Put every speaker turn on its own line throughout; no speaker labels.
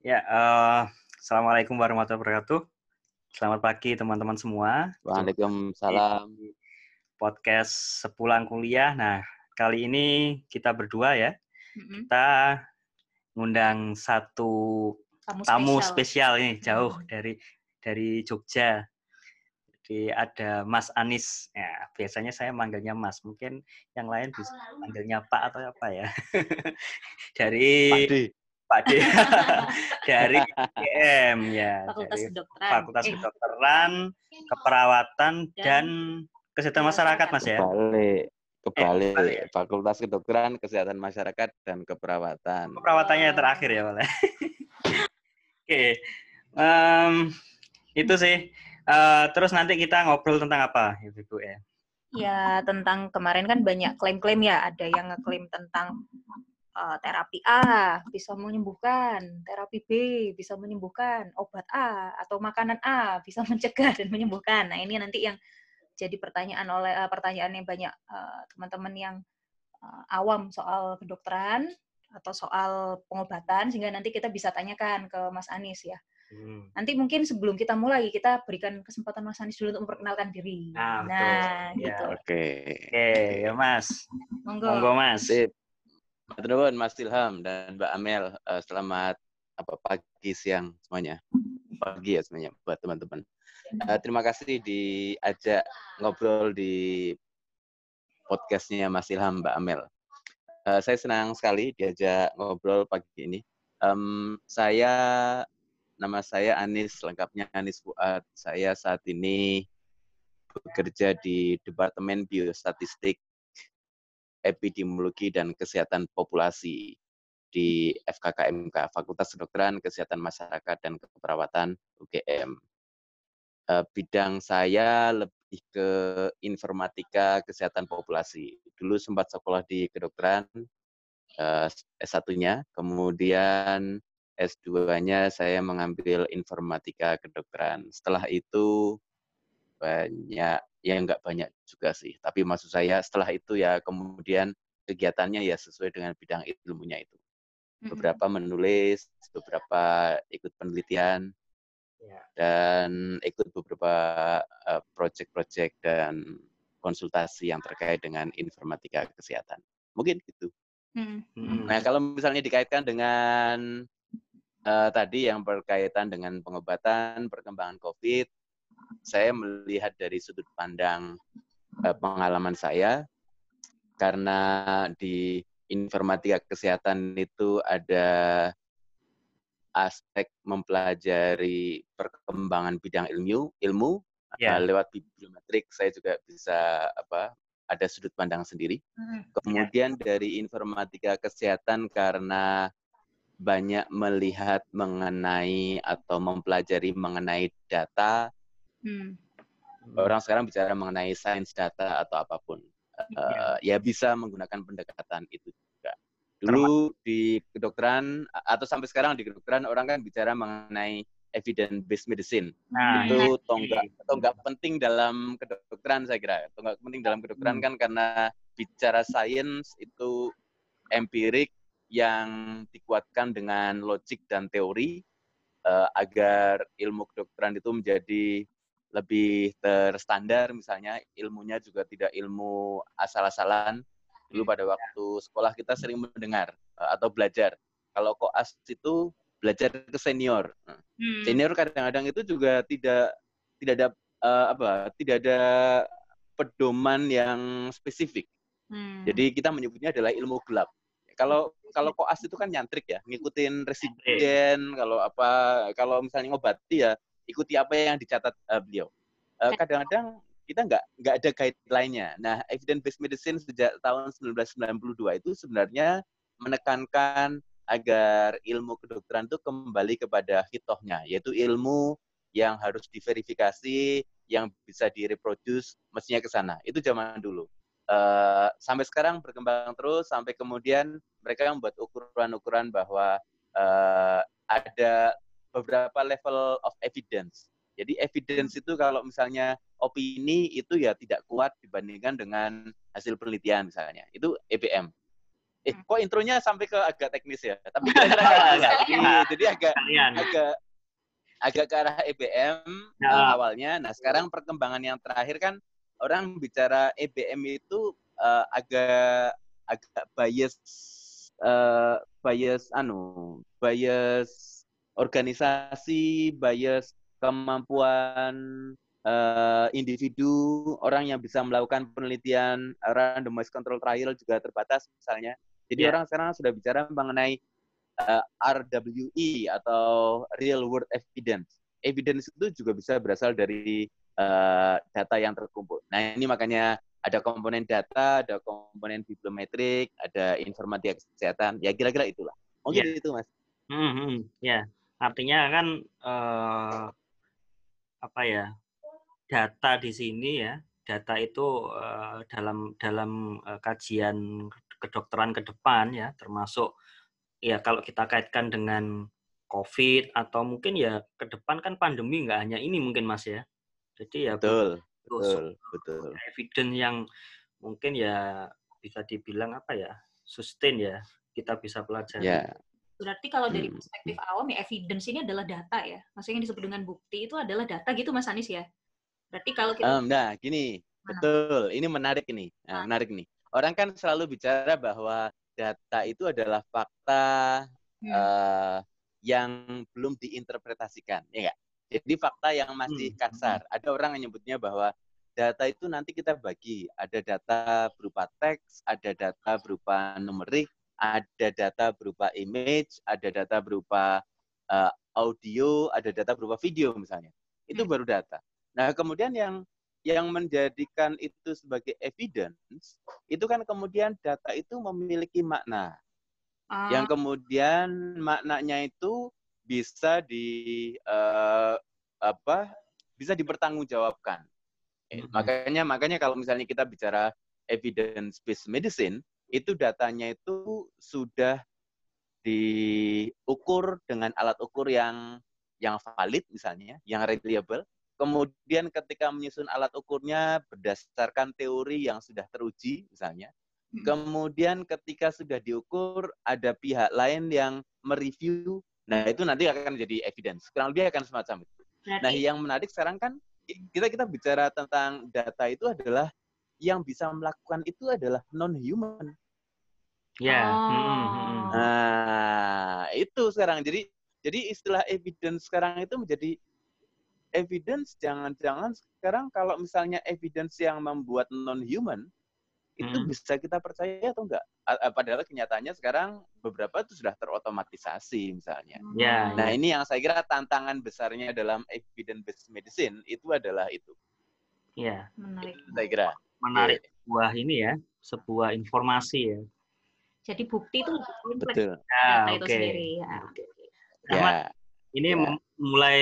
Ya, uh, assalamualaikum warahmatullahi wabarakatuh. Selamat pagi teman-teman semua.
Waalaikumsalam.
Podcast sepulang kuliah. Nah, kali ini kita berdua ya. Mm-hmm. Kita ngundang satu tamu, tamu spesial. spesial ini jauh mm-hmm. dari dari Jogja. Jadi ada Mas Anis. Ya, biasanya saya manggilnya Mas. Mungkin yang lain bisa manggilnya Pak atau apa ya. dari Pak Pak D dari IM ya
Fakultas
dari
Kedokteran.
Fakultas eh. Kedokteran, Keperawatan dan, dan Kesehatan Masyarakat Mas ya.
Kebalik. Kebalik. Eh, Fakultas Kedokteran, Kesehatan Masyarakat dan Keperawatan.
Keperawatannya terakhir ya, Oke. okay. Um, itu sih. Uh, terus nanti kita ngobrol tentang apa, Ibu ya?
Ya, tentang kemarin kan banyak klaim-klaim ya. Ada yang ngeklaim tentang uh, terapi A bisa menyembuhkan, terapi B bisa menyembuhkan, obat A atau makanan A bisa mencegah dan menyembuhkan. Nah, ini nanti yang jadi pertanyaan oleh uh, pertanyaan yang banyak uh, teman-teman yang uh, awam soal kedokteran atau soal pengobatan sehingga nanti kita bisa tanyakan ke Mas Anis ya. Hmm. Nanti mungkin sebelum kita mulai kita berikan kesempatan Mas Anis dulu untuk memperkenalkan diri.
Ah, nah,
betul.
gitu.
Ya, Oke. Okay.
Oke, okay, ya Mas.
Monggo.
Monggo Mas.
Sip. Teman-teman, Mas Ilham dan Mbak Amel, uh, selamat apa pagi, siang semuanya. Pagi ya semuanya buat teman-teman. Uh, terima kasih diajak ngobrol di podcastnya Mas Ilham, Mbak Amel. Uh, saya senang sekali diajak ngobrol pagi ini. Um, saya nama saya Anis, lengkapnya Anis Fuad. Saya saat ini bekerja di Departemen Biostatistik Epidemiologi dan Kesehatan Populasi di FKKMK, Fakultas Kedokteran Kesehatan Masyarakat dan Keperawatan UGM. Eh, bidang saya lebih ke informatika kesehatan populasi. Dulu sempat sekolah di kedokteran eh, S1-nya, kemudian S2-nya saya mengambil informatika kedokteran. Setelah itu banyak ya nggak banyak juga sih. Tapi maksud saya setelah itu ya kemudian kegiatannya ya sesuai dengan bidang ilmunya itu. Beberapa menulis, beberapa ikut penelitian, ya. dan ikut beberapa uh, project-project dan konsultasi yang terkait dengan informatika kesehatan. Mungkin gitu. Hmm. Nah kalau misalnya dikaitkan dengan uh, tadi yang berkaitan dengan pengobatan, perkembangan COVID, saya melihat dari sudut pandang uh, pengalaman saya karena di informatika kesehatan itu ada aspek mempelajari perkembangan bidang ilmu ilmu yeah. uh, lewat bibliometrik saya juga bisa apa ada sudut pandang sendiri. Mm. Kemudian yeah. dari informatika kesehatan karena banyak melihat mengenai atau mempelajari mengenai data Hmm. Orang sekarang bicara mengenai sains data atau apa pun. Uh, ya bisa menggunakan pendekatan itu juga. Dulu di kedokteran atau sampai sekarang di kedokteran orang kan bicara mengenai evidence based medicine. Nah, itu tonggak tonggak penting dalam kedokteran saya kira. Tonggak penting dalam kedokteran hmm. kan karena bicara sains itu empirik yang dikuatkan dengan logik dan teori uh, agar ilmu kedokteran itu menjadi lebih terstandar misalnya ilmunya juga tidak ilmu asal-asalan dulu pada iya. waktu sekolah kita sering mendengar eh, atau belajar kalau koas itu belajar ke senior nah, hmm. senior kadang-kadang itu juga tidak tidak ada uh, apa tidak ada pedoman yang spesifik hmm. jadi kita menyebutnya adalah ilmu gelap kalau kalau koas itu kan nyantrik ya ngikutin residen kalau apa kalau misalnya ngobati ya ikuti apa yang dicatat uh, beliau. Uh, kadang-kadang kita nggak nggak ada guideline-nya. Nah, evidence based medicine sejak tahun 1992 itu sebenarnya menekankan agar ilmu kedokteran itu kembali kepada hitohnya, yaitu ilmu yang harus diverifikasi, yang bisa direproduce, mestinya ke sana. Itu zaman dulu. Uh, sampai sekarang berkembang terus, sampai kemudian mereka membuat ukuran-ukuran bahwa uh, ada beberapa level of evidence. Jadi evidence itu kalau misalnya opini itu ya tidak kuat dibandingkan dengan hasil penelitian misalnya. Itu EBM. Eh, kok intronya sampai ke agak teknis ya? Tapi kira-kira jadi, jadi agak agak agak ke arah EBM ya. uh, awalnya. Nah, sekarang perkembangan yang terakhir kan orang bicara EBM itu uh, agak agak bias uh, bias anu, bias organisasi, bias kemampuan uh, individu, orang yang bisa melakukan penelitian randomized control trial juga terbatas misalnya. Jadi yeah. orang sekarang sudah bicara mengenai uh, eh, RWE atau real world evidence. Evidence itu juga bisa berasal dari uh, data yang terkumpul. Nah, ini makanya ada komponen data, ada komponen bibliometrik, ada informatika kesehatan. Ya kira-kira itulah. Mungkin yeah. itu, Mas.
Hmm, hmm, ya. Artinya kan uh, apa ya? data di sini ya, data itu uh, dalam dalam uh, kajian kedokteran ke depan ya, termasuk ya kalau kita kaitkan dengan COVID atau mungkin ya ke depan kan pandemi nggak hanya ini mungkin Mas ya. Jadi ya
betul, betul, betul.
Evidence yang mungkin ya bisa dibilang apa ya sustain ya kita bisa pelajari.
Ya. Berarti kalau dari hmm. perspektif awam ya evidence ini adalah data ya. Maksudnya yang disebut dengan bukti itu adalah data gitu Mas Anis ya. Berarti kalau kita
um, Nah, gini. Mana? Betul. Ini menarik ini. Nah, menarik nih. Orang kan selalu bicara bahwa data itu adalah fakta hmm. uh, yang belum diinterpretasikan, ya enggak? Jadi fakta yang masih hmm. kasar. Ada orang yang nyebutnya bahwa data itu nanti kita bagi. Ada data berupa teks, ada data berupa numerik, ada data berupa image, ada data berupa uh, audio, ada data berupa video misalnya. Itu hmm. baru data. Nah, kemudian yang yang menjadikan itu sebagai evidence itu kan kemudian data itu memiliki makna. Uh. Yang kemudian maknanya itu bisa di uh, apa? bisa dipertanggungjawabkan. Mm -hmm. Makanya makanya kalau misalnya kita bicara evidence based medicine itu datanya itu sudah diukur dengan alat ukur yang yang valid misalnya, yang reliable Kemudian ketika menyusun alat ukurnya berdasarkan teori yang sudah teruji misalnya. Hmm. Kemudian ketika sudah diukur ada pihak lain yang mereview. Nah, itu nanti akan jadi evidence. Kurang lebih akan semacam itu. Berarti... Nah, yang menarik sekarang kan kita kita bicara tentang data itu adalah yang bisa melakukan itu adalah non human.
Ya. Yeah. Oh.
Hmm. Nah, itu sekarang. Jadi jadi istilah evidence sekarang itu menjadi evidence jangan-jangan sekarang kalau misalnya evidence yang membuat non human itu hmm. bisa kita percaya atau enggak? Padahal kenyataannya sekarang beberapa itu sudah terotomatisasi misalnya.
Yeah,
nah yeah. ini yang saya kira tantangan besarnya dalam evidence based medicine itu adalah itu.
Iya.
Yeah. Menarik.
Saya kira.
Menarik yeah. sebuah ini ya, sebuah informasi ya.
Jadi bukti itu
Betul.
Ya, itu okay. sendiri. Ya.
ya. Ini ya. mulai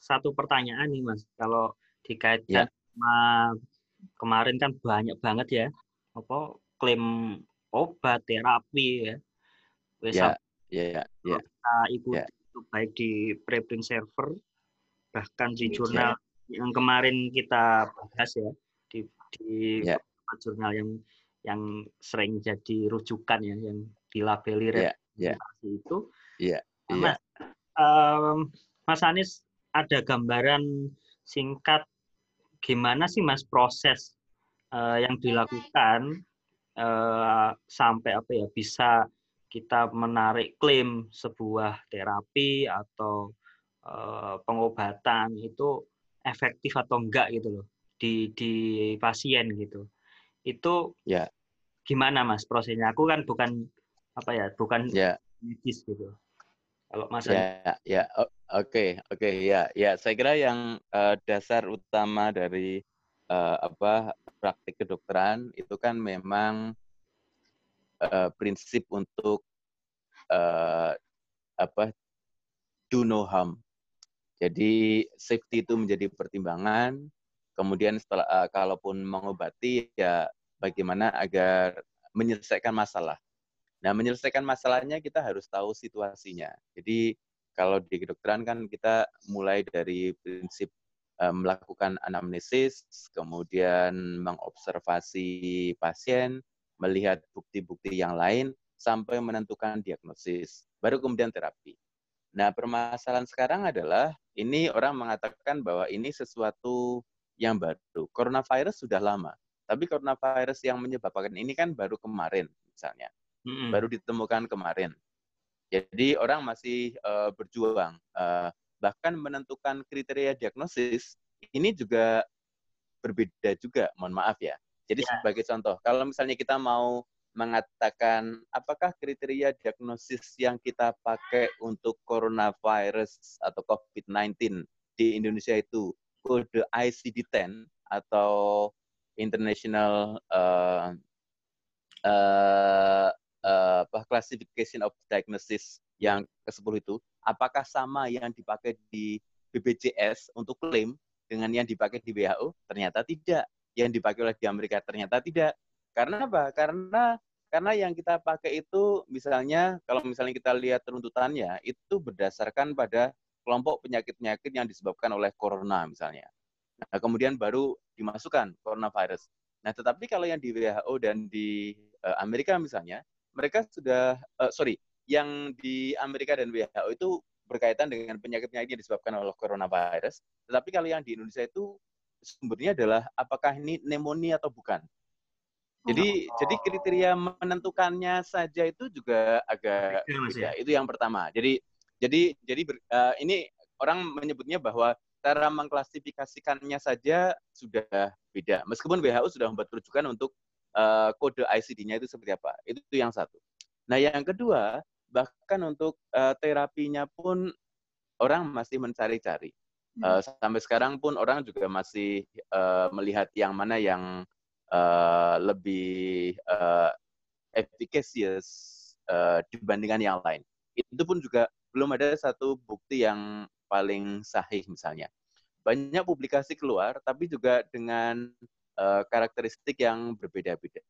satu pertanyaan nih Mas. Kalau dikaitkan ya. sama kemarin kan banyak banget ya apa klaim obat terapi ya.
Wes ya, ya, ya, ya.
Kita ikuti ya. itu baik di preprint server bahkan di jurnal ya. yang kemarin kita bahas ya di di ya. jurnal yang yang sering jadi rujukan ya yang dilabeli
ya, ya.
itu.
Iya. Ya
um, Mas Anies ada gambaran singkat gimana sih Mas proses uh, yang dilakukan uh, sampai apa ya bisa kita menarik klaim sebuah terapi atau uh, pengobatan itu efektif atau enggak gitu loh di di pasien gitu itu
ya
gimana mas prosesnya aku kan bukan apa ya bukan
ya.
medis gitu kalau Mas
Ya, ya, oke, okay, oke, okay, ya, ya. Saya kira yang uh, dasar utama dari uh, apa praktik kedokteran itu kan memang uh, prinsip untuk uh, apa do no harm. Jadi safety itu menjadi pertimbangan. Kemudian setelah uh, kalaupun mengobati ya bagaimana agar menyelesaikan masalah. Nah, menyelesaikan masalahnya kita harus tahu situasinya. Jadi kalau di kedokteran kan kita mulai dari prinsip uh, melakukan anamnesis, kemudian mengobservasi pasien, melihat bukti-bukti yang lain, sampai menentukan diagnosis, baru kemudian terapi. Nah, permasalahan sekarang adalah ini orang mengatakan bahwa ini sesuatu yang baru. Coronavirus sudah lama, tapi coronavirus yang menyebabkan ini kan baru kemarin misalnya. Mm-hmm. Baru ditemukan kemarin. Jadi orang masih uh, berjuang uh, bahkan menentukan kriteria diagnosis ini juga berbeda juga, mohon maaf ya. Jadi ya. sebagai contoh, kalau misalnya kita mau mengatakan apakah kriteria diagnosis yang kita pakai untuk coronavirus atau COVID-19 di Indonesia itu kode ICD-10 atau International uh, uh, uh, Classification of Diagnosis yang ke-10 itu, apakah sama yang dipakai di BPJS untuk klaim dengan yang dipakai di WHO? Ternyata tidak. Yang dipakai oleh di Amerika ternyata tidak. Karena apa? Karena karena yang kita pakai itu misalnya kalau misalnya kita lihat runtutannya itu berdasarkan pada kelompok penyakit-penyakit yang disebabkan oleh corona misalnya. Nah, kemudian baru dimasukkan coronavirus. Nah, tetapi kalau yang di WHO dan di uh, Amerika misalnya, mereka sudah uh, sorry, yang di Amerika dan WHO itu berkaitan dengan penyakit-penyakit yang disebabkan oleh coronavirus. Tetapi kalau yang di Indonesia itu sumbernya adalah apakah ini pneumonia atau bukan. Jadi oh. jadi kriteria menentukannya saja itu juga agak beda. Ya? Itu yang pertama. Jadi jadi jadi ber, uh, ini orang menyebutnya bahwa cara mengklasifikasikannya saja sudah beda. Meskipun WHO sudah membuat rujukan untuk uh, kode ICD-nya itu seperti apa. Itu, itu yang satu. Nah, yang kedua, bahkan untuk uh, terapinya pun orang masih mencari-cari. Uh, sampai sekarang pun orang juga masih uh, melihat yang mana yang uh, lebih uh, efficacious uh, dibandingkan yang lain. Itu pun juga belum ada satu bukti yang paling sahih misalnya. Banyak publikasi keluar, tapi juga dengan uh, karakteristik yang berbeda-beda.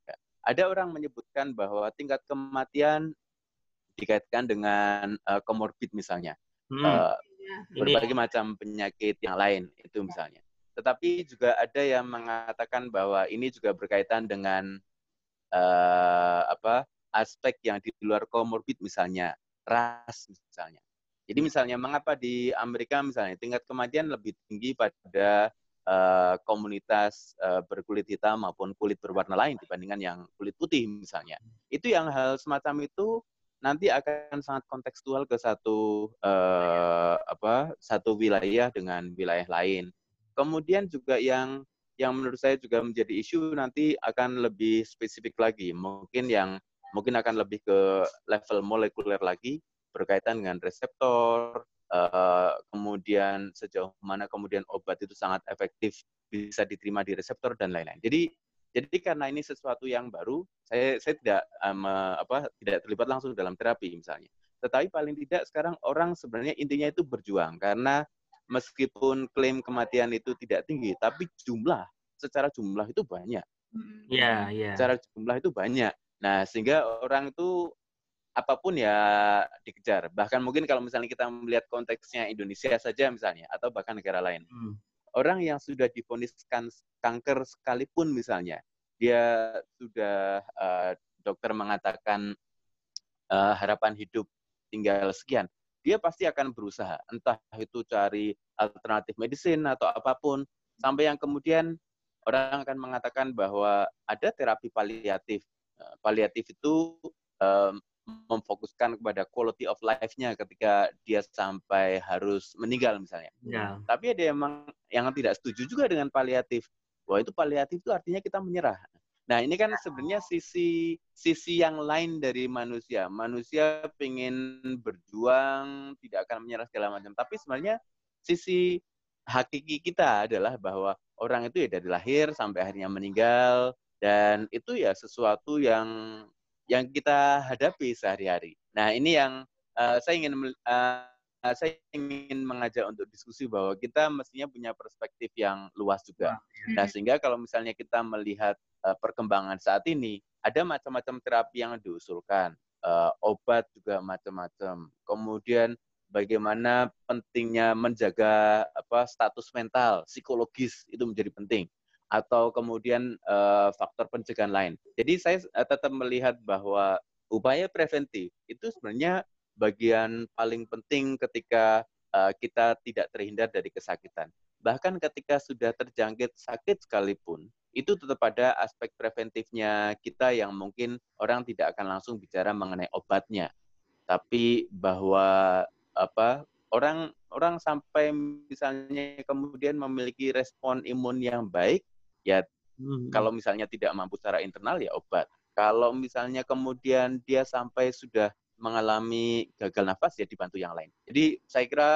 Ada orang menyebutkan bahwa tingkat kematian dikaitkan dengan uh, komorbid misalnya. Hmm. Uh, berbagai macam penyakit yang lain itu misalnya. Tetapi juga ada yang mengatakan bahwa ini juga berkaitan dengan uh, apa aspek yang di luar komorbid misalnya ras misalnya. Jadi misalnya mengapa di Amerika misalnya tingkat kematian lebih tinggi pada uh, komunitas uh, berkulit hitam maupun kulit berwarna lain dibandingkan yang kulit putih misalnya. Itu yang hal semacam itu nanti akan sangat kontekstual ke satu uh, apa satu wilayah dengan wilayah lain. Kemudian juga yang yang menurut saya juga menjadi isu nanti akan lebih spesifik lagi. Mungkin yang mungkin akan lebih ke level molekuler lagi berkaitan dengan reseptor, uh, kemudian sejauh mana kemudian obat itu sangat efektif bisa diterima di reseptor dan lain-lain. Jadi jadi karena ini sesuatu yang baru, saya saya tidak um, apa tidak terlibat langsung dalam terapi misalnya. Tetapi paling tidak sekarang orang sebenarnya intinya itu berjuang karena meskipun klaim kematian itu tidak tinggi, tapi jumlah secara jumlah itu banyak.
Iya, iya.
Secara jumlah itu banyak. Nah, sehingga orang itu apa pun ya dikejar. Bahkan mungkin kalau misalnya kita melihat konteksnya Indonesia saja misalnya atau bahkan negara lain. Hmm. Orang yang sudah difoniskan kanker sekalipun misalnya, dia sudah uh, dokter mengatakan uh, harapan hidup tinggal sekian dia pasti akan berusaha, entah itu cari alternatif medicine atau apa pun, sampai yang kemudian orang akan mengatakan bahwa ada terapi paliatif. Eh, paliatif itu um, memfokuskan kepada quality of life-nya ketika dia sampai harus meninggal misalnya. Ya. Tapi ada yang yang tidak setuju juga dengan paliatif. Wah itu paliatif itu artinya kita menyerah. Nah, ini kan sebenarnya sisi sisi yang lain dari manusia. Manusia ingin berjuang, tidak akan menyerah segala macam. Tapi sebenarnya sisi hakiki kita adalah bahwa orang itu ya dari lahir sampai akhirnya meninggal dan itu ya sesuatu yang yang kita hadapi sehari-hari. Nah, ini yang uh, saya ingin uh, saya ingin mengajak untuk diskusi bahwa kita mestinya punya perspektif yang luas juga. Nah, sehingga kalau misalnya kita melihat uh, perkembangan saat ini ada macam-macam terapi yang diusulkan, uh, obat juga macam-macam. Kemudian bagaimana pentingnya menjaga apa status mental, psikologis itu menjadi penting atau kemudian uh, faktor pencegahan lain. Jadi saya uh, tetap melihat bahwa upaya preventif itu sebenarnya bagian paling penting ketika uh, kita tidak terhindar dari kesakitan. Bahkan ketika sudah terjangkit sakit sekalipun, itu tetap ada aspek preventifnya kita yang mungkin orang tidak akan langsung bicara mengenai obatnya. Tapi bahwa apa orang orang sampai misalnya kemudian memiliki respon imun yang baik, ya hmm. kalau misalnya tidak mampu secara internal ya obat. Kalau misalnya kemudian dia sampai sudah mengalami gagal nafas ya dibantu yang lain. Jadi saya kira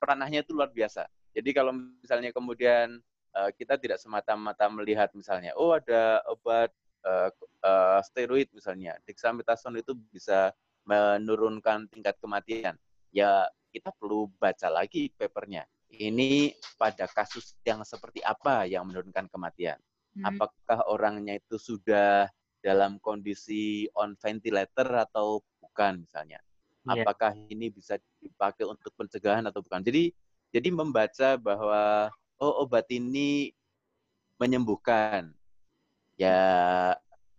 peranahnya itu luar biasa. Jadi kalau misalnya kemudian uh, kita tidak semata-mata melihat misalnya, oh ada obat uh, uh, steroid misalnya, dexamethasone itu bisa menurunkan tingkat kematian. Ya kita perlu baca lagi papernya. Ini pada kasus yang seperti apa yang menurunkan kematian? Hmm. Apakah orangnya itu sudah dalam kondisi on ventilator atau bukan misalnya? Yeah. Apakah ini bisa dipakai untuk pencegahan atau bukan? Jadi jadi membaca bahwa oh obat ini menyembuhkan. Ya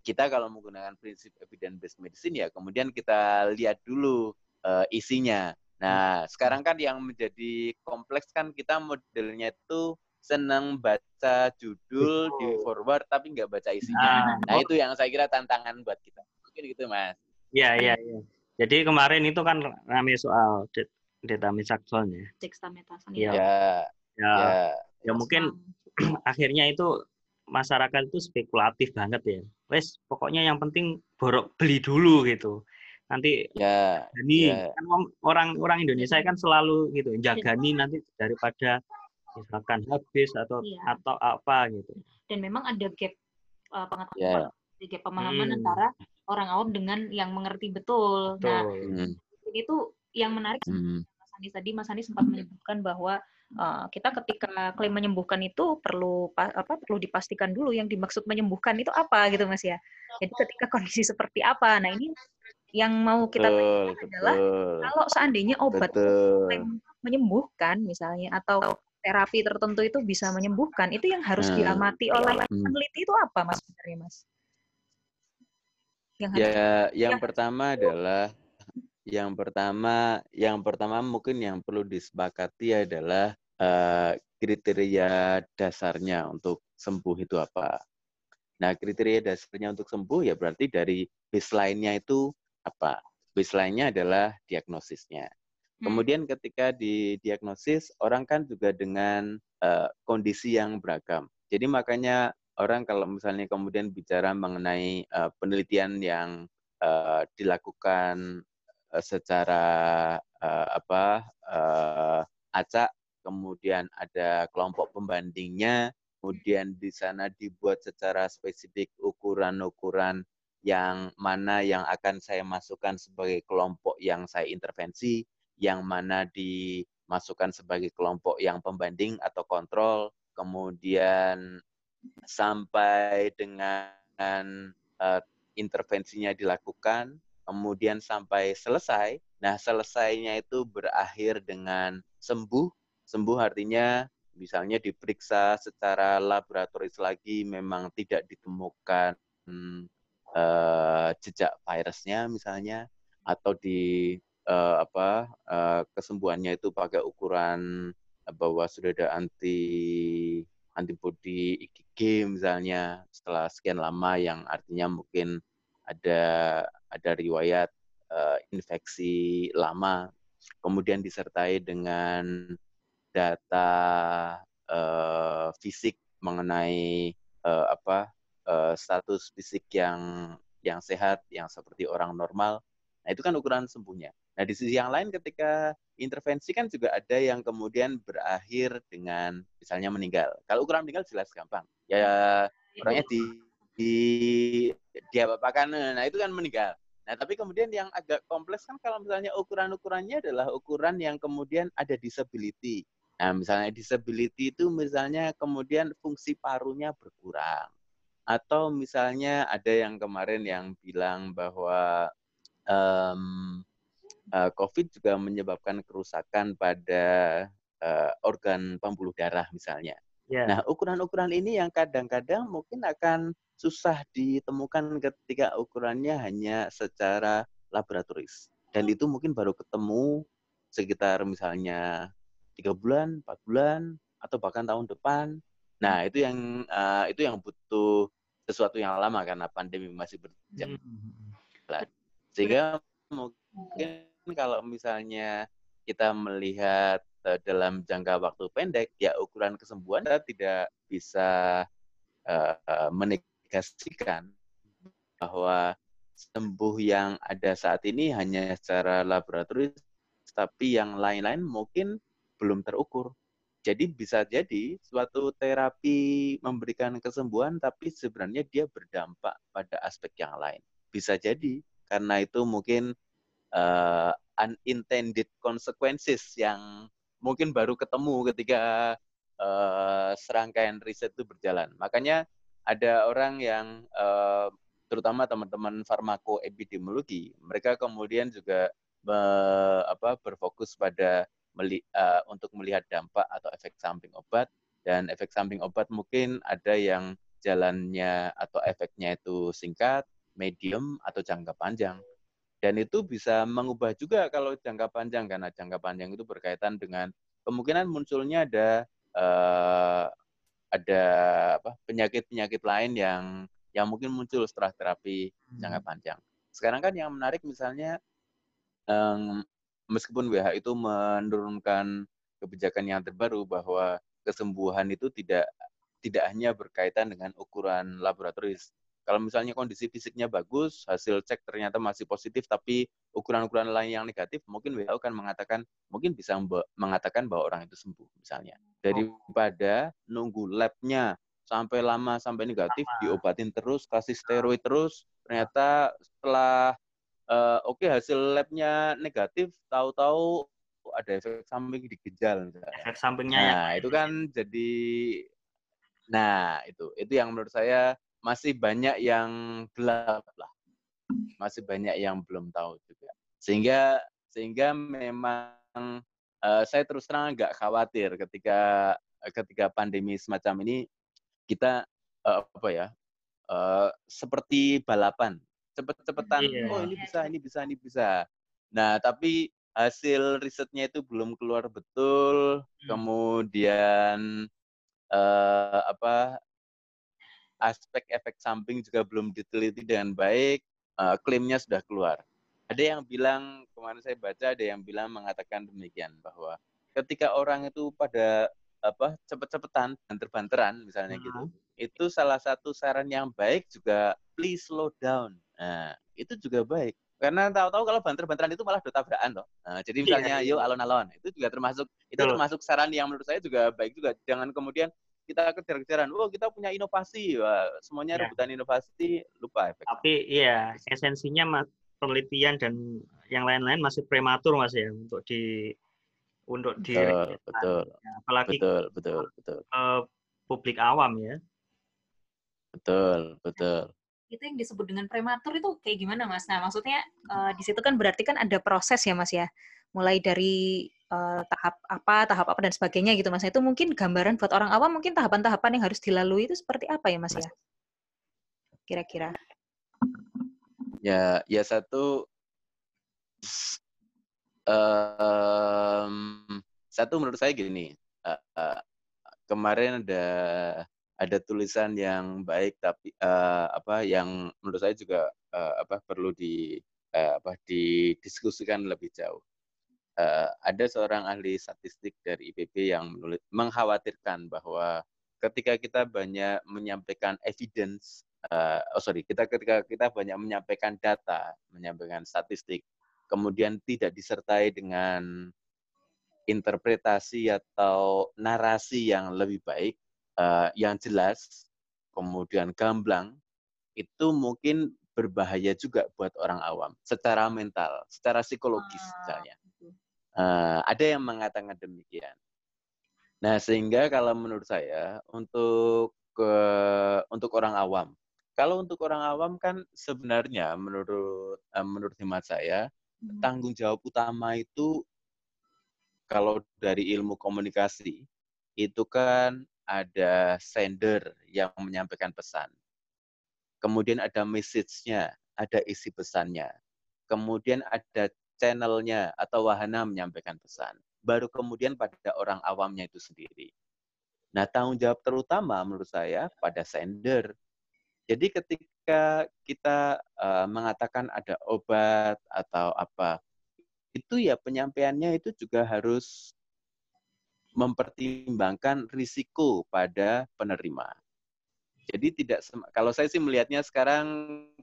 kita kalau menggunakan prinsip evidence based medicine ya kemudian kita lihat dulu uh, isinya. Nah, sekarang kan yang menjadi kompleks kan kita modelnya itu senang baca judul di forward tapi nggak baca isinya. Nah, nah itu yang saya kira tantangan buat kita. Mungkin gitu, Mas.
Iya, iya, iya. Jadi kemarin itu kan rame soal dexamethasone ya.
Dexamethasone.
Iya. Ya. Ya, ya, ya mungkin akhirnya itu masyarakat itu spekulatif banget ya. Wes, pokoknya yang penting borok beli dulu gitu nanti ya ini ya. kan orang orang Indonesia kan selalu gitu jagani ya. nanti daripada misalkan habis atau ya. atau apa gitu
dan memang ada gap uh, pengetahuan ya. gap pemahaman hmm. antara orang awam dengan yang mengerti betul, betul. nah hmm. itu yang menarik hmm. Mas Anies tadi Mas Anies sempat menyebutkan bahwa uh, kita ketika klaim menyembuhkan itu perlu apa perlu dipastikan dulu yang dimaksud menyembuhkan itu apa gitu Mas ya. Jadi ketika kondisi seperti apa. Nah, ini yang mau kita tanyakan adalah kalau seandainya obat menyembuhkan misalnya atau terapi tertentu itu bisa menyembuhkan, itu yang harus hmm. diamati oleh hmm. peneliti itu apa mas sebenarnya mas?
Yang ya, yang, yang pertama adalah yang pertama, yang pertama mungkin yang perlu disepakati adalah uh, kriteria dasarnya untuk sembuh itu apa. Nah, kriteria dasarnya untuk sembuh ya berarti dari baseline-nya itu apa? Baseline-nya adalah diagnosisnya. Hmm. Kemudian ketika didiagnosis, orang kan juga dengan uh, kondisi yang beragam. Jadi makanya orang kalau misalnya kemudian bicara mengenai uh, penelitian yang uh, dilakukan uh, secara uh, apa uh, acak, kemudian ada kelompok pembandingnya, kemudian di sana dibuat secara spesifik ukuran-ukuran yang mana yang akan saya masukkan sebagai kelompok yang saya intervensi, yang mana dimasukkan sebagai kelompok yang pembanding atau kontrol, kemudian sampai dengan uh, intervensinya dilakukan, kemudian sampai selesai. Nah, selesainya itu berakhir dengan sembuh. Sembuh artinya misalnya diperiksa secara laboratoris lagi memang tidak ditemukan uh, jejak virusnya misalnya atau di uh, apa uh, kesembuhannya itu pakai ukuran bahwa sudah ada anti antibody IgG misalnya setelah sekian lama yang artinya mungkin ada ada riwayat uh, infeksi lama kemudian disertai dengan data uh, fisik mengenai uh, apa uh, status fisik yang yang sehat, yang seperti orang normal. Nah, itu kan ukuran sembuhnya. Nah, di sisi yang lain ketika intervensi kan juga ada yang kemudian berakhir dengan misalnya meninggal. Kalau ukuran meninggal jelas gampang. Ya orangnya di di dia kan nah itu kan meninggal. Nah, tapi kemudian yang agak kompleks kan kalau misalnya ukuran-ukurannya adalah ukuran yang kemudian ada disability. Nah, misalnya disability itu misalnya kemudian fungsi parunya berkurang atau misalnya ada yang kemarin yang bilang bahwa um, uh, COVID juga menyebabkan kerusakan pada uh, organ pembuluh darah misalnya. Yeah. Nah, ukuran-ukuran ini yang kadang-kadang mungkin akan susah ditemukan ketika ukurannya hanya secara laboratoris. Dan itu mungkin baru ketemu sekitar misalnya tiga bulan, empat bulan, atau bahkan tahun depan. Nah, itu yang uh, itu yang butuh sesuatu yang lama karena pandemi masih berjalan. Hmm. Sehingga mungkin kalau misalnya kita melihat uh, dalam jangka waktu pendek, ya ukuran kesembuhan kita tidak bisa uh, menegasikan bahwa sembuh yang ada saat ini hanya secara laboratoris, tapi yang lain-lain mungkin belum terukur. Jadi bisa jadi suatu terapi memberikan kesembuhan, tapi sebenarnya dia berdampak pada aspek yang lain. Bisa jadi karena itu mungkin uh, unintended consequences yang mungkin baru ketemu ketika uh, serangkaian riset itu berjalan. Makanya ada orang yang uh, terutama teman-teman farmakoepidemiologi, mereka kemudian juga be, apa, berfokus pada meli, uh, untuk melihat dampak atau efek samping obat dan efek samping obat mungkin ada yang jalannya atau efeknya itu singkat, medium atau jangka panjang. Dan itu bisa mengubah juga kalau jangka panjang karena jangka panjang itu berkaitan dengan kemungkinan munculnya ada uh, ada apa penyakit-penyakit lain yang yang mungkin muncul setelah terapi jangka hmm. panjang. Sekarang kan yang menarik misalnya um, meskipun WHO itu menurunkan kebijakan yang terbaru bahwa kesembuhan itu tidak tidak hanya berkaitan dengan ukuran laboratoris, kalau misalnya kondisi fisiknya bagus, hasil cek ternyata masih positif, tapi ukuran-ukuran lain yang negatif, mungkin WHO akan mengatakan, mungkin bisa mengatakan bahwa orang itu sembuh, misalnya. Daripada nunggu labnya sampai lama sampai negatif, diobatin terus, kasih steroid terus, ternyata setelah uh, oke okay, hasil labnya negatif, tahu-tahu ada efek samping di ginjal.
Efek sampingnya
nah, ya. itu kan jadi, nah itu itu yang menurut saya masih banyak yang gelap lah. Masih banyak yang belum tahu juga. Sehingga sehingga memang uh, saya terus terang agak khawatir ketika ketika pandemi semacam ini kita uh, apa ya uh, seperti balapan cepet-cepetan yeah. oh ini bisa ini bisa ini bisa nah tapi hasil risetnya itu belum keluar betul hmm. kemudian uh, apa aspek efek samping juga belum diteliti dengan baik, uh, klaimnya sudah keluar. Ada yang bilang, kemarin saya baca ada yang bilang mengatakan demikian bahwa ketika orang itu pada apa cepet-cepetan banter-banteran misalnya gitu, hmm. itu salah satu saran yang baik juga please slow down. Nah, itu juga baik. Karena tahu-tahu kalau banter-banteran itu malah tabrakan loh. Nah, jadi iya, misalnya iya, yuk alon-alon, itu juga termasuk itu termasuk saran yang menurut saya juga baik juga. Jangan kemudian kita kejar-kejaran, oh kita punya inovasi, Wah, semuanya ya. rebutan inovasi, lupa efek.
Tapi iya, esensinya mas, penelitian dan yang lain-lain masih prematur mas ya untuk di untuk
di betul, betul, ya, apalagi betul, betul, betul.
Uh, publik awam ya.
Betul, betul.
Itu yang disebut dengan prematur itu kayak gimana mas? Nah maksudnya uh, di situ kan berarti kan ada proses ya mas ya, mulai dari uh, tahap apa, tahap apa dan sebagainya gitu Mas. Itu mungkin gambaran buat orang awam mungkin tahapan-tahapan yang harus dilalui itu seperti apa ya Mas ya? Kira-kira.
Ya, ya satu um, satu menurut saya gini. Uh, uh, kemarin ada ada tulisan yang baik tapi uh, apa yang menurut saya juga uh, apa perlu di uh, apa didiskusikan lebih jauh. Uh, ada seorang ahli statistik dari IPB yang menulis, mengkhawatirkan bahwa ketika kita banyak menyampaikan evidence, uh, oh sorry, kita ketika kita banyak menyampaikan data, menyampaikan statistik, kemudian tidak disertai dengan interpretasi atau narasi yang lebih baik, uh, yang jelas, kemudian gamblang, itu mungkin berbahaya juga buat orang awam secara mental, secara psikologis ah. misalnya. Uh, ada yang mengatakan demikian. Nah, sehingga kalau menurut saya untuk ke untuk orang awam, kalau untuk orang awam kan sebenarnya menurut uh, menurut hemat saya hmm. tanggung jawab utama itu kalau dari ilmu komunikasi itu kan ada sender yang menyampaikan pesan. Kemudian ada message-nya, ada isi pesannya. Kemudian ada channelnya atau wahana menyampaikan pesan. Baru kemudian pada orang awamnya itu sendiri. Nah, tanggung jawab terutama menurut saya pada sender. Jadi ketika kita uh, mengatakan ada obat atau apa, itu ya penyampaiannya itu juga harus mempertimbangkan risiko pada penerima. Jadi tidak kalau saya sih melihatnya sekarang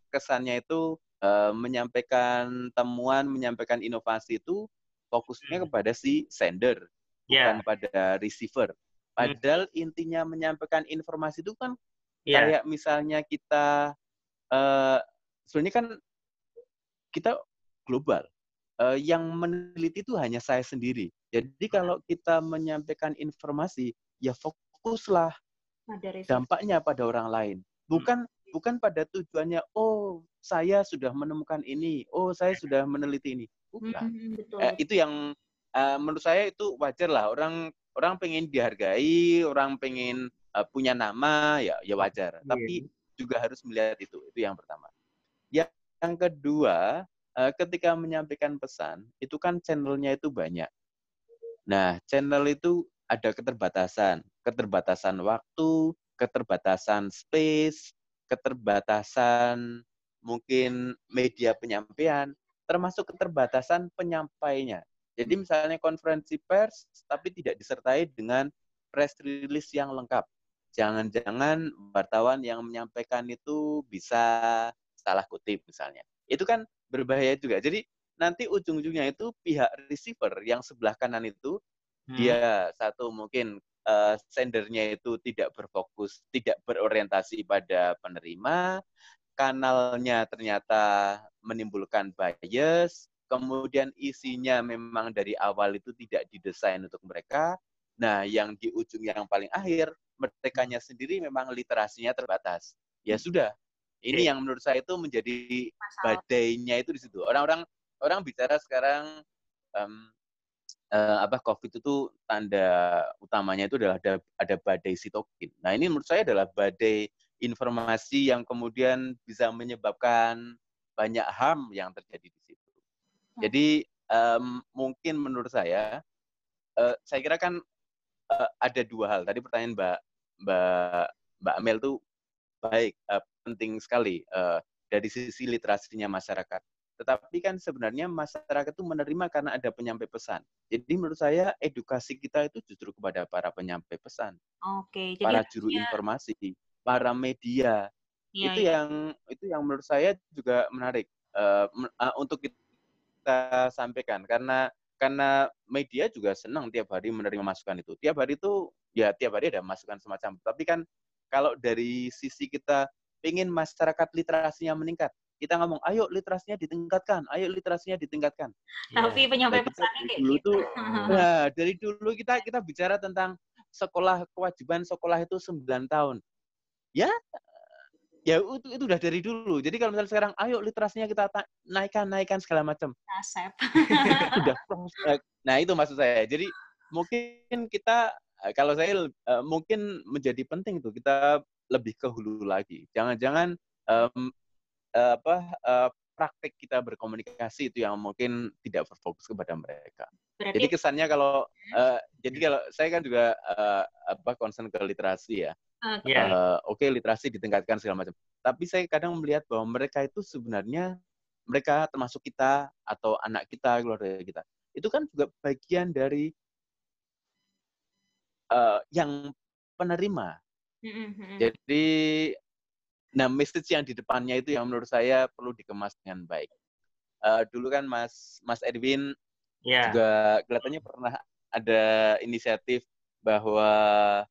kesannya itu uh, menyampaikan temuan, menyampaikan inovasi itu fokusnya hmm. kepada si sender, yeah. bukan pada receiver. Hmm. Padahal hmm. intinya menyampaikan informasi itu kan yeah. kayak misalnya kita uh, sebenarnya kan kita global uh, yang meneliti itu hanya saya sendiri. Jadi kalau kita menyampaikan informasi, ya fokuslah dampaknya pada orang lain. Bukan hmm. bukan pada tujuannya, oh saya sudah menemukan ini, oh saya sudah meneliti ini. Bukan. Hmm, betul. Eh, itu yang uh, menurut saya itu wajar lah. Orang orang pengen dihargai, orang pengen uh, punya nama, ya ya wajar. Yeah. Tapi juga harus melihat itu. Itu yang pertama. Yang kedua, uh, ketika menyampaikan pesan, itu kan channelnya itu banyak. Nah, channel itu ada keterbatasan, keterbatasan waktu, keterbatasan space, keterbatasan mungkin media penyampaian, termasuk keterbatasan penyampainya. Jadi misalnya konferensi pers tapi tidak disertai dengan press release yang lengkap. Jangan-jangan wartawan yang menyampaikan itu bisa salah kutip misalnya. Itu kan berbahaya juga. Jadi nanti ujung-ujungnya itu pihak receiver yang sebelah kanan itu hmm. dia satu mungkin uh, sendernya itu tidak berfokus, tidak berorientasi pada penerima, kanalnya ternyata menimbulkan bias, kemudian isinya memang dari awal itu tidak didesain untuk mereka. Nah, yang di ujung yang paling akhir, mereka sendiri memang literasinya terbatas. Ya hmm. sudah, ini yang menurut saya itu menjadi badainya itu di situ. Orang-orang orang bicara sekarang um, uh, apa COVID itu tanda utamanya itu adalah ada ada badai sitokin. Nah ini menurut saya adalah badai informasi yang kemudian bisa menyebabkan banyak ham yang terjadi di situ. Hmm. Jadi um, mungkin menurut saya, uh, saya kira kan uh, ada dua hal. Tadi pertanyaan Mbak Mbak Mbak Amel tuh baik uh, penting sekali uh, dari sisi literasinya masyarakat. Tetapi kan sebenarnya masyarakat itu menerima karena ada penyampai pesan. Jadi menurut saya edukasi kita itu justru kepada para penyampai pesan.
Oke,
jadi para juru ya. informasi, para media. Ya, itu ya. yang itu yang menurut saya juga menarik uh, uh, untuk kita sampaikan karena karena media juga senang tiap hari menerima masukan itu. Tiap hari itu ya tiap hari ada masukan semacam. Tapi kan kalau dari sisi kita ingin masyarakat literasinya meningkat. Kita ngomong, ayo literasinya ditingkatkan, ayo literasinya ditingkatkan.
Tapi ya. penyampai pesannya
kayak dulu gitu. tuh, nah, dari dulu kita kita bicara tentang sekolah kewajiban sekolah itu 9 tahun. Ya, ya itu, itu udah dari dulu. Jadi kalau misalnya sekarang, ayo literasinya kita naikkan, naikkan segala macam.
Asep.
udah Nah itu maksud saya. Jadi mungkin kita kalau saya uh, mungkin menjadi penting itu kita lebih ke hulu lagi. Jangan-jangan um, uh, apa uh, praktek kita berkomunikasi itu yang mungkin tidak berfokus kepada mereka. Berarti... Jadi kesannya kalau uh, jadi kalau saya kan juga uh, apa concern ke literasi ya. Okay. Uh, Oke okay, literasi ditingkatkan segala macam. Tapi saya kadang melihat bahwa mereka itu sebenarnya mereka termasuk kita atau anak kita keluarga kita itu kan juga bagian dari uh, yang penerima Mm-hmm. Jadi, nah message yang di depannya itu yang menurut saya perlu dikemas dengan baik. Uh, dulu kan Mas Mas Edwin yeah. juga kelihatannya pernah ada inisiatif bahwa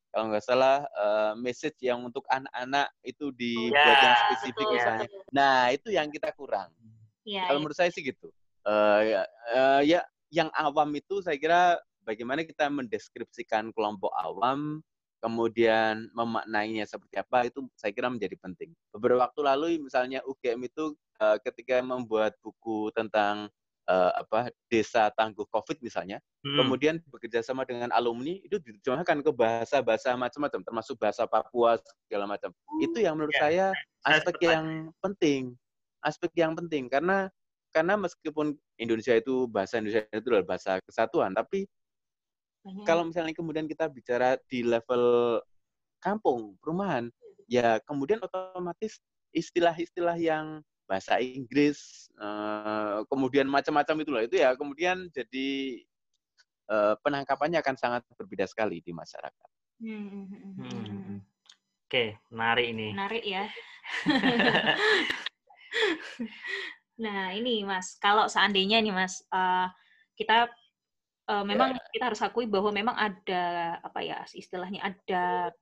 kalau nggak salah uh, message yang untuk anak-anak itu dibuat yeah, yang spesifik betul, misalnya. Nah itu yang kita kurang. Yeah, kalau yeah. menurut saya sih gitu. Uh, uh, ya yang awam itu saya kira bagaimana kita mendeskripsikan kelompok awam kemudian memaknainya seperti apa itu saya kira menjadi penting. Beberapa waktu lalu misalnya UGM itu uh, ketika membuat buku tentang uh, apa desa tangguh COVID misalnya, hmm. kemudian bekerja sama dengan alumni itu diterjemahkan ke bahasa-bahasa macam-macam, termasuk bahasa Papua segala macam. Itu yang menurut yeah. saya aspek yang penting, aspek yang penting karena karena meskipun Indonesia itu bahasa Indonesia itu adalah bahasa kesatuan, tapi Banyak. kalau misalnya kemudian kita bicara di level kampung, perumahan, ya kemudian otomatis istilah-istilah yang bahasa Inggris, uh, kemudian macam-macam itulah itu ya kemudian jadi uh, penangkapannya akan sangat berbeda sekali di masyarakat. Hmm. hmm, hmm,
hmm. hmm Oke, menarik ini.
Menarik ya. nah ini Mas, kalau seandainya nih Mas, uh, kita uh, memang yeah. kita harus akui bahwa memang ada apa ya istilahnya ada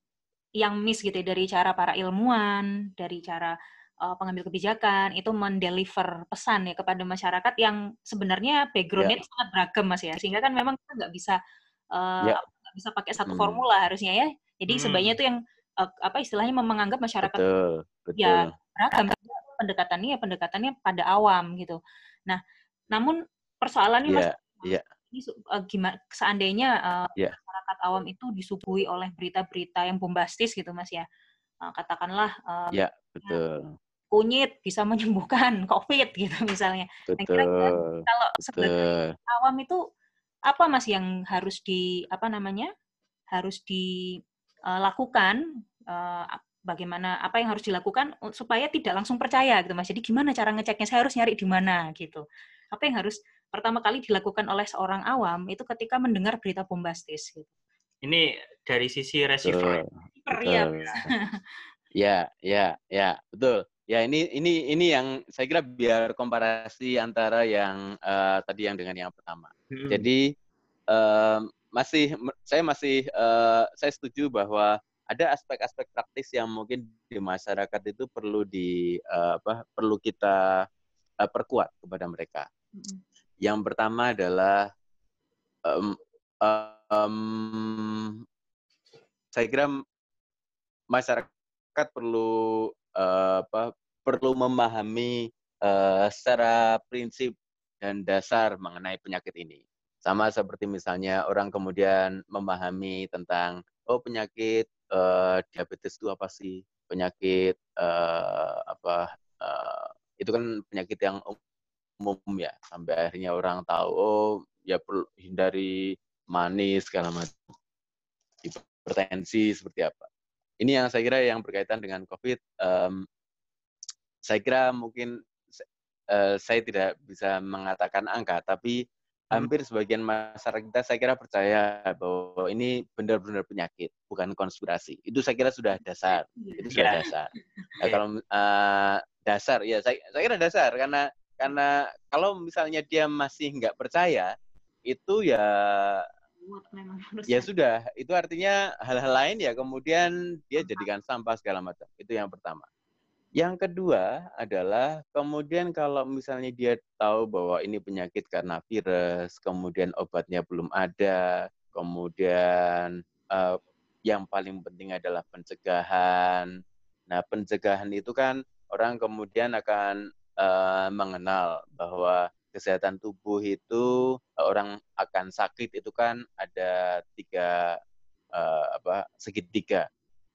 yang miss gitu ya, dari cara para ilmuwan, dari cara uh, pengambil kebijakan itu mendeliver pesan ya kepada masyarakat yang sebenarnya backgroundnya yeah. sangat beragam mas ya sehingga kan memang kita nggak bisa uh, yeah. bisa pakai satu hmm. formula harusnya ya jadi hmm. sebaiknya itu yang uh, apa istilahnya menganggap masyarakat betul, betul. ya beragam pendekatannya ya pendekatannya pada awam gitu nah namun persoalannya yeah. mas yeah. Ini uh, gimana seandainya uh, yeah. masyarakat awam itu disuguhi oleh berita-berita yang bombastis gitu mas ya uh, katakanlah uh,
ya betul
kunyit bisa menyembuhkan COVID gitu misalnya. Betul. Nah, kira-kira kalau sebenarnya awam itu apa mas yang harus di apa namanya harus dilakukan uh, uh, bagaimana apa yang harus dilakukan supaya tidak langsung percaya gitu mas. Jadi gimana cara ngeceknya? Saya harus nyari di mana gitu. Apa yang harus pertama kali dilakukan oleh seorang awam itu ketika mendengar berita bombastis gitu.
Ini dari sisi receiver.
Ya, ya, ya, ya, betul. Ya ini ini ini yang saya kira biar komparasi antara yang uh, tadi yang dengan yang pertama. Hmm. Jadi uh, masih saya masih uh, saya setuju bahwa ada aspek-aspek praktis yang mungkin di masyarakat itu perlu di uh, apa perlu kita uh, perkuat kepada mereka. Hmm. Yang pertama adalah um, um, saya kira masyarakat perlu uh, apa perlu memahami uh, secara prinsip dan dasar mengenai penyakit ini. Sama seperti misalnya orang kemudian memahami tentang oh penyakit uh, diabetes itu apa sih? Penyakit uh, apa uh, itu kan penyakit yang umum ya sampai akhirnya orang tahu oh ya perlu hindari manis segala macam hipertensi seperti apa ini yang saya kira yang berkaitan dengan COVID. Um, saya kira mungkin uh, saya tidak bisa mengatakan angka, tapi hmm. hampir sebagian masyarakat kita saya kira percaya bahwa ini benar-benar penyakit, bukan konspirasi. Itu saya kira sudah dasar. Itu sudah yeah. dasar. Nah, kalau uh, dasar, ya saya, saya kira dasar karena karena kalau misalnya dia masih nggak percaya, itu ya Ya sudah, itu artinya hal-hal lain ya kemudian dia jadikan sampah segala macam. Itu yang pertama. Yang kedua adalah kemudian kalau misalnya dia tahu bahwa ini penyakit karena virus, kemudian obatnya belum ada, kemudian uh, yang paling penting adalah pencegahan. Nah, pencegahan itu kan orang kemudian akan uh, mengenal bahwa kesehatan tubuh itu eh, orang akan sakit itu kan ada tiga uh, apa segitiga.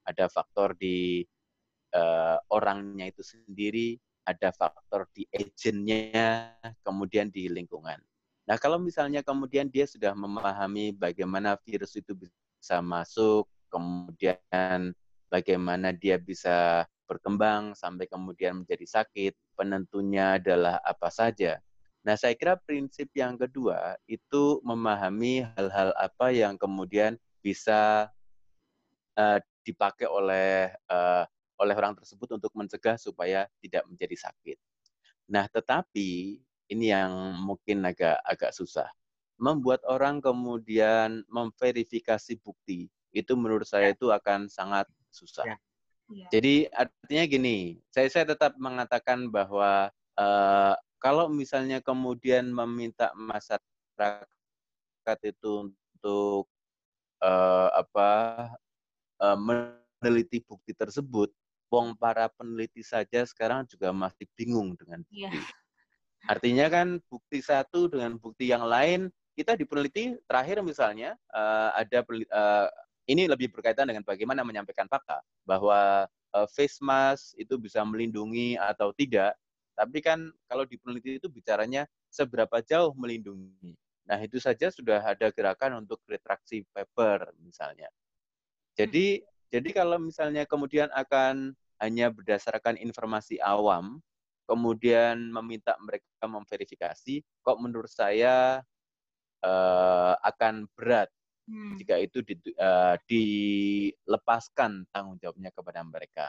Ada faktor di uh, orangnya itu sendiri ada faktor di agentnya kemudian di lingkungan. Nah kalau misalnya kemudian dia sudah memahami bagaimana virus itu bisa masuk kemudian bagaimana dia bisa berkembang sampai kemudian menjadi sakit penentunya adalah apa saja Nah, saya kira prinsip yang kedua itu memahami hal-hal apa yang kemudian bisa uh, dipakai oleh uh, oleh orang tersebut untuk mencegah supaya tidak menjadi sakit. Nah, tetapi ini yang mungkin agak agak susah. Membuat orang kemudian memverifikasi bukti itu menurut saya ya. itu akan sangat susah. Ya. Ya. Jadi artinya gini, saya saya tetap mengatakan bahwa uh, kalau misalnya kemudian meminta masyarakat itu untuk uh, apa uh, meneliti bukti tersebut, wong para peneliti saja sekarang juga masih bingung dengan bukti. Yeah. Artinya kan bukti satu dengan bukti yang lain kita dipeliti terakhir misalnya uh, ada uh, ini lebih berkaitan dengan bagaimana menyampaikan fakta bahwa uh, face mask itu bisa melindungi atau tidak. Tapi kan kalau dipeliti itu bicaranya seberapa jauh melindungi. Nah, itu saja sudah ada gerakan untuk retraksi paper misalnya. Jadi jadi kalau misalnya kemudian akan hanya berdasarkan informasi awam, kemudian meminta mereka memverifikasi, kok menurut saya uh, akan berat hmm. jika itu di, uh, dilepaskan tanggung jawabnya kepada mereka.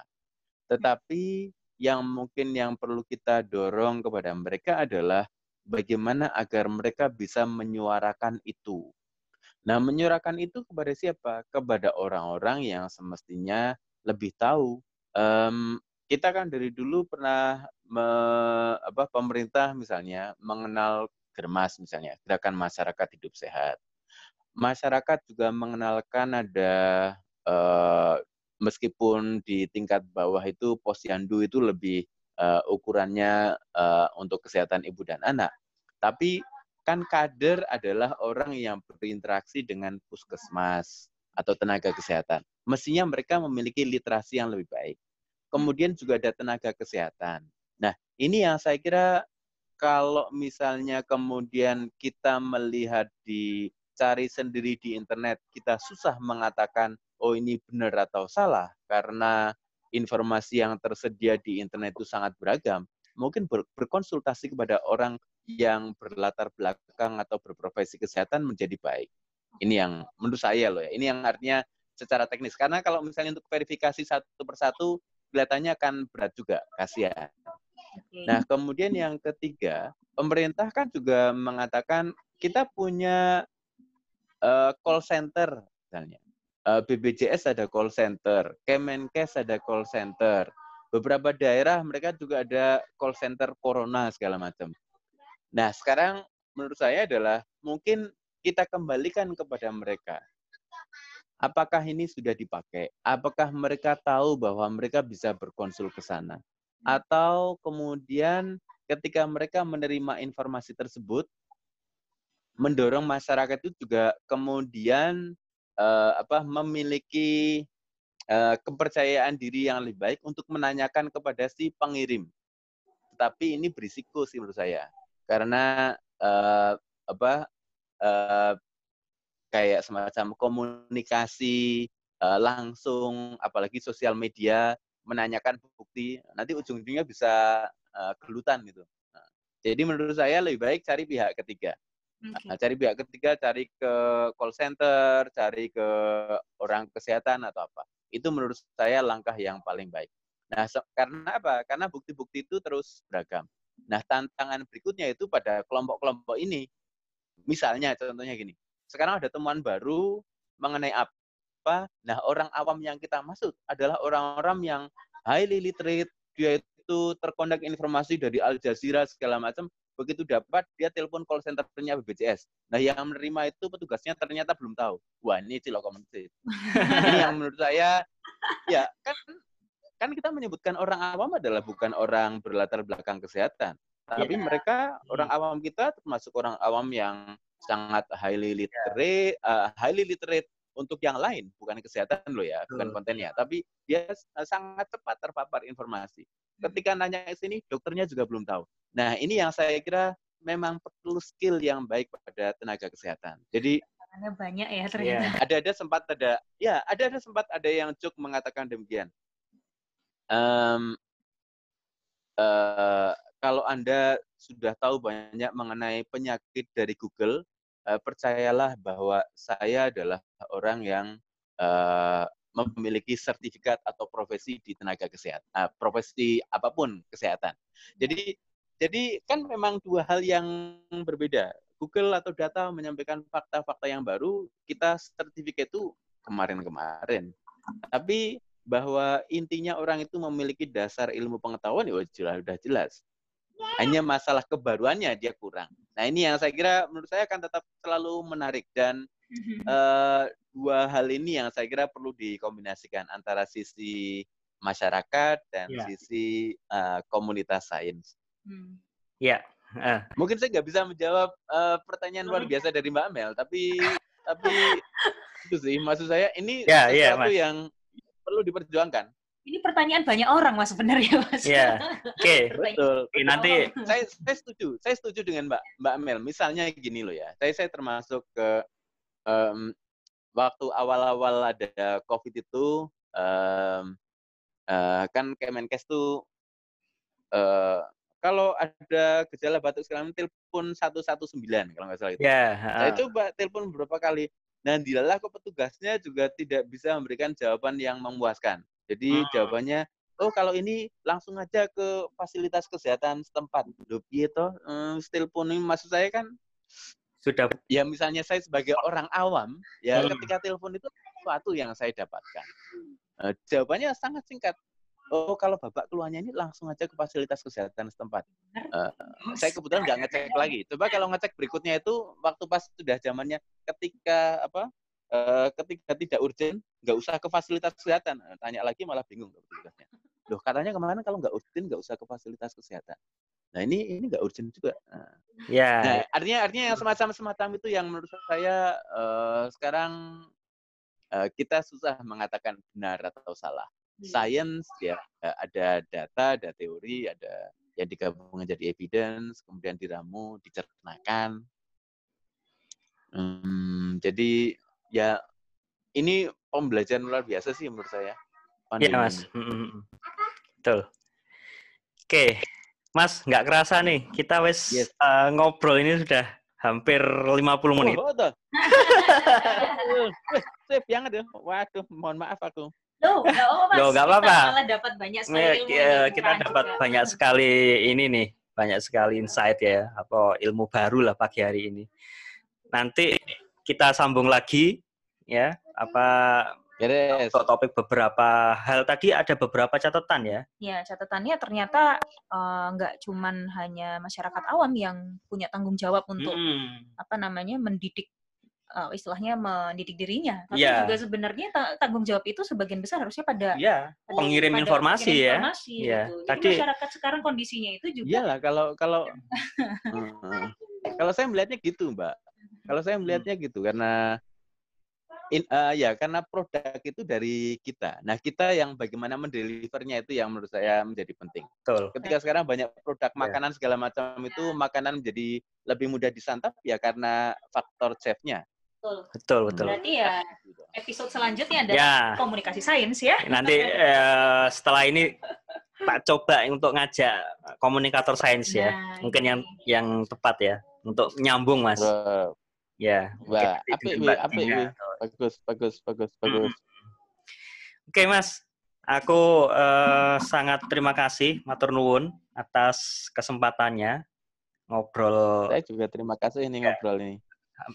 Tetapi yang mungkin yang perlu kita dorong kepada mereka adalah bagaimana agar mereka bisa menyuarakan itu. Nah, menyuarakan itu kepada siapa? Kepada orang-orang yang semestinya lebih tahu. Um, kita kan dari dulu pernah me, apa pemerintah misalnya mengenal Germas misalnya, gerakan masyarakat hidup sehat. Masyarakat juga mengenalkan ada uh, meskipun di tingkat bawah itu posyandu itu lebih uh, ukurannya uh, untuk kesehatan ibu dan anak. Tapi kan kader adalah orang yang berinteraksi dengan puskesmas atau tenaga kesehatan. Mestinya mereka memiliki literasi yang lebih baik. Kemudian juga ada tenaga kesehatan. Nah, ini yang saya kira kalau misalnya kemudian kita melihat di cari sendiri di internet, kita susah mengatakan, oh ini benar atau salah, karena informasi yang tersedia di internet itu sangat beragam. Mungkin ber, berkonsultasi kepada orang yang berlatar belakang atau berprofesi kesehatan menjadi baik. Ini yang menurut saya loh ya. Ini yang artinya secara teknis. Karena kalau misalnya untuk verifikasi satu persatu, kelihatannya akan berat juga, kasihan. Nah, kemudian yang ketiga, pemerintah kan juga mengatakan kita punya uh, call center misalnya. Eh, BBJS ada call center, Kemenkes ada call center. Beberapa daerah mereka juga ada call center corona segala macam. Nah, sekarang menurut saya adalah mungkin kita kembalikan kepada mereka. Apakah ini sudah dipakai? Apakah mereka tahu bahwa mereka bisa berkonsul ke sana? atau kemudian ketika mereka menerima informasi tersebut mendorong masyarakat itu juga kemudian uh, apa memiliki uh, kepercayaan diri yang lebih baik untuk menanyakan kepada si pengirim. Tetapi ini berisiko sih menurut saya karena uh, apa uh, kayak semacam komunikasi uh, langsung apalagi sosial media menanyakan bukti, nanti ujung-ujungnya bisa uh, gelutan gitu. Nah, jadi menurut saya lebih baik cari pihak ketiga. Okay. Nah, cari pihak ketiga, cari ke call center, cari ke orang kesehatan atau apa. Itu menurut saya langkah yang paling baik. Nah, so, karena apa? Karena bukti-bukti itu terus beragam. Nah, tantangan berikutnya itu pada kelompok-kelompok ini. Misalnya, contohnya gini. Sekarang ada temuan baru mengenai apa? Nah, orang awam yang kita maksud adalah orang-orang yang highly literate, dia itu terkondak informasi dari Al Jazeera segala macam, begitu dapat dia telepon call centernya BPJS. Nah, yang menerima itu petugasnya ternyata belum tahu. Wah, ini cilok ini yang menurut saya ya kan kan kita menyebutkan orang awam adalah bukan orang berlatar belakang kesehatan. Tapi yeah. mereka orang awam kita termasuk orang awam yang sangat highly literate, uh, highly literate untuk yang lain, bukan kesehatan loh ya, bukan kontennya, tapi dia sangat cepat terpapar informasi. Hmm. Ketika nanya ke sini, dokternya juga belum tahu. Nah, ini yang saya kira memang perlu skill yang baik pada tenaga kesehatan. Jadi
banyak ya ternyata.
Ya, ada-ada sempat ada, ya ada-ada sempat ada yang cuk mengatakan demikian. Um, uh, kalau anda sudah tahu banyak mengenai penyakit dari Google, uh, percayalah bahwa saya adalah orang yang uh, memiliki sertifikat atau profesi di tenaga kesehatan, uh, profesi apa pun kesehatan. Jadi jadi kan memang dua hal yang berbeda. Google atau data menyampaikan fakta-fakta yang baru, kita sertifikat itu kemarin-kemarin. Tapi bahwa intinya orang itu memiliki dasar ilmu pengetahuan ya jelas sudah jelas. Hanya masalah kebaruannya dia kurang. Nah ini yang saya kira menurut saya akan tetap selalu menarik dan uh, dua hal ini yang saya kira perlu dikombinasikan antara sisi masyarakat dan ya. sisi uh, komunitas sains.
Hmm. Ya,
Uh. Mungkin saya nggak bisa menjawab uh, pertanyaan luar biasa dari Mbak Amel, tapi tapi itu sih maksud saya ini yeah, ya, sesuatu yeah, yang perlu diperjuangkan.
Ini pertanyaan banyak orang mas sebenarnya mas.
Iya. Oke. Okay.
Betul. Okay, nanti saya saya setuju. Saya setuju dengan Mbak Mbak Amel. Misalnya gini loh ya. Saya saya termasuk ke um, waktu awal-awal ada COVID itu um, uh, kan Kemenkes tuh uh, kalau ada gejala batuk sekarang telepon 119 kalau nggak salah itu.
Yeah.
Saya coba telepon beberapa kali. Dan dilalah kok petugasnya juga tidak bisa memberikan jawaban yang memuaskan. Jadi hmm. jawabannya, oh kalau ini langsung aja ke fasilitas kesehatan setempat. Loh, gitu. Hmm, telepon ini maksud saya kan sudah ya misalnya saya sebagai orang awam ya hmm. ketika telepon itu sesuatu yang saya dapatkan uh, jawabannya sangat singkat oh kalau bapak keluarnya ini langsung aja ke fasilitas kesehatan setempat. Uh, saya kebetulan nggak ngecek lagi. Coba kalau ngecek berikutnya itu waktu pas sudah zamannya ketika apa uh, ketika tidak urgent nggak usah ke fasilitas kesehatan. Tanya lagi malah bingung petugasnya. Loh katanya ke mana kalau nggak urgent nggak usah ke fasilitas kesehatan. Nah ini ini nggak urgent juga. Nah,
ya.
Nah, artinya artinya yang semacam semacam itu yang menurut saya uh, sekarang uh, kita susah mengatakan benar atau salah. Iya. science ya ada data, ada teori, ada yang digabung menjadi evidence, kemudian diramu, dicernakan. Hmm, jadi ya ini pembelajaran luar biasa sih menurut saya.
Iya mas, hmm, betul. Oke, mas nggak kerasa nih kita wes yes. uh, ngobrol ini sudah hampir 50 menit. Oh, betul.
Sip banget ya. Waduh, mohon maaf aku.
Loh,
nggak apa-apa.
Kita dapat banyak sekali ilmu.
Ya, kita dapat juga. banyak sekali ini nih, banyak sekali insight ya, apa ilmu baru lah pagi hari ini. Nanti kita sambung lagi ya, apa
Yes.
Untuk topik beberapa hal tadi ada beberapa catatan ya.
Ya, catatannya ternyata uh, nggak cuman hanya masyarakat awam yang punya tanggung jawab untuk hmm. apa namanya mendidik uh, istilahnya mendidik dirinya, tapi yeah. juga sebenarnya tanggung jawab itu sebagian besar harusnya pada,
yeah. pengirim pada informasi pengirim
ya. Informasi, yeah. gitu. Jadi Tadi, masyarakat sekarang kondisinya itu juga.
Iyalah kalau kalau kalau saya melihatnya gitu, Mbak. Kalau saya hmm. melihatnya gitu karena in, uh, ya karena produk itu dari kita. Nah kita yang bagaimana mendelivernya itu yang menurut saya menjadi penting.
Betul.
Ketika sekarang banyak produk ya. makanan segala macam itu makanan menjadi lebih mudah disantap ya karena faktor chefnya.
Betul.
Betul, betul.
Berarti ya episode selanjutnya adalah ya. komunikasi sains ya.
Nanti eh, setelah ini tak coba untuk ngajak komunikator sains ya. Nah, Mungkin yang yang tepat ya untuk nyambung, Mas.
Wow.
Ya.
Wah, apa ini? Bagus, bagus, bagus, bagus. Hmm.
Oke, Mas. Aku eh, sangat terima kasih matur nuwun atas kesempatannya ngobrol.
Saya juga terima kasih ini ya. ngobrol ini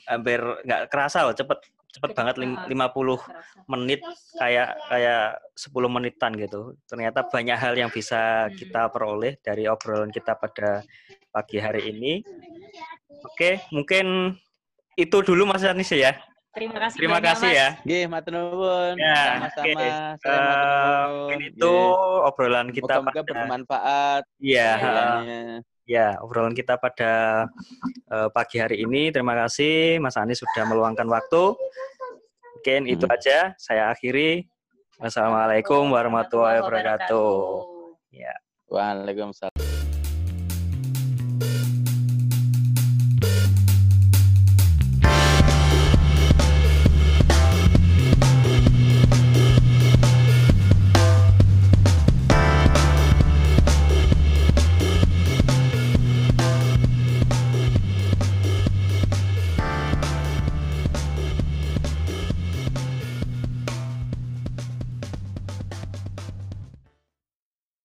hampir nggak kerasa loh cepet cepet banget lima puluh menit kayak kayak 10 menitan gitu ternyata banyak hal yang bisa kita peroleh dari obrolan kita pada pagi hari ini oke mungkin itu dulu Mas Anis ya
Terima kasih.
Terima kasih ya.
Nggih, matur nuwun.
Ya,
sama-sama. Okay.
Uh, mungkin itu obrolan kita
Moga-moga pada... bermanfaat.
Iya, ya obrolan kita pada uh, pagi hari ini. Terima kasih Mas Anies sudah meluangkan waktu. Mungkin hmm. itu aja. Saya akhiri. Wassalamualaikum warahmatullahi wabarakatuh.
Ya. Waalaikumsalam.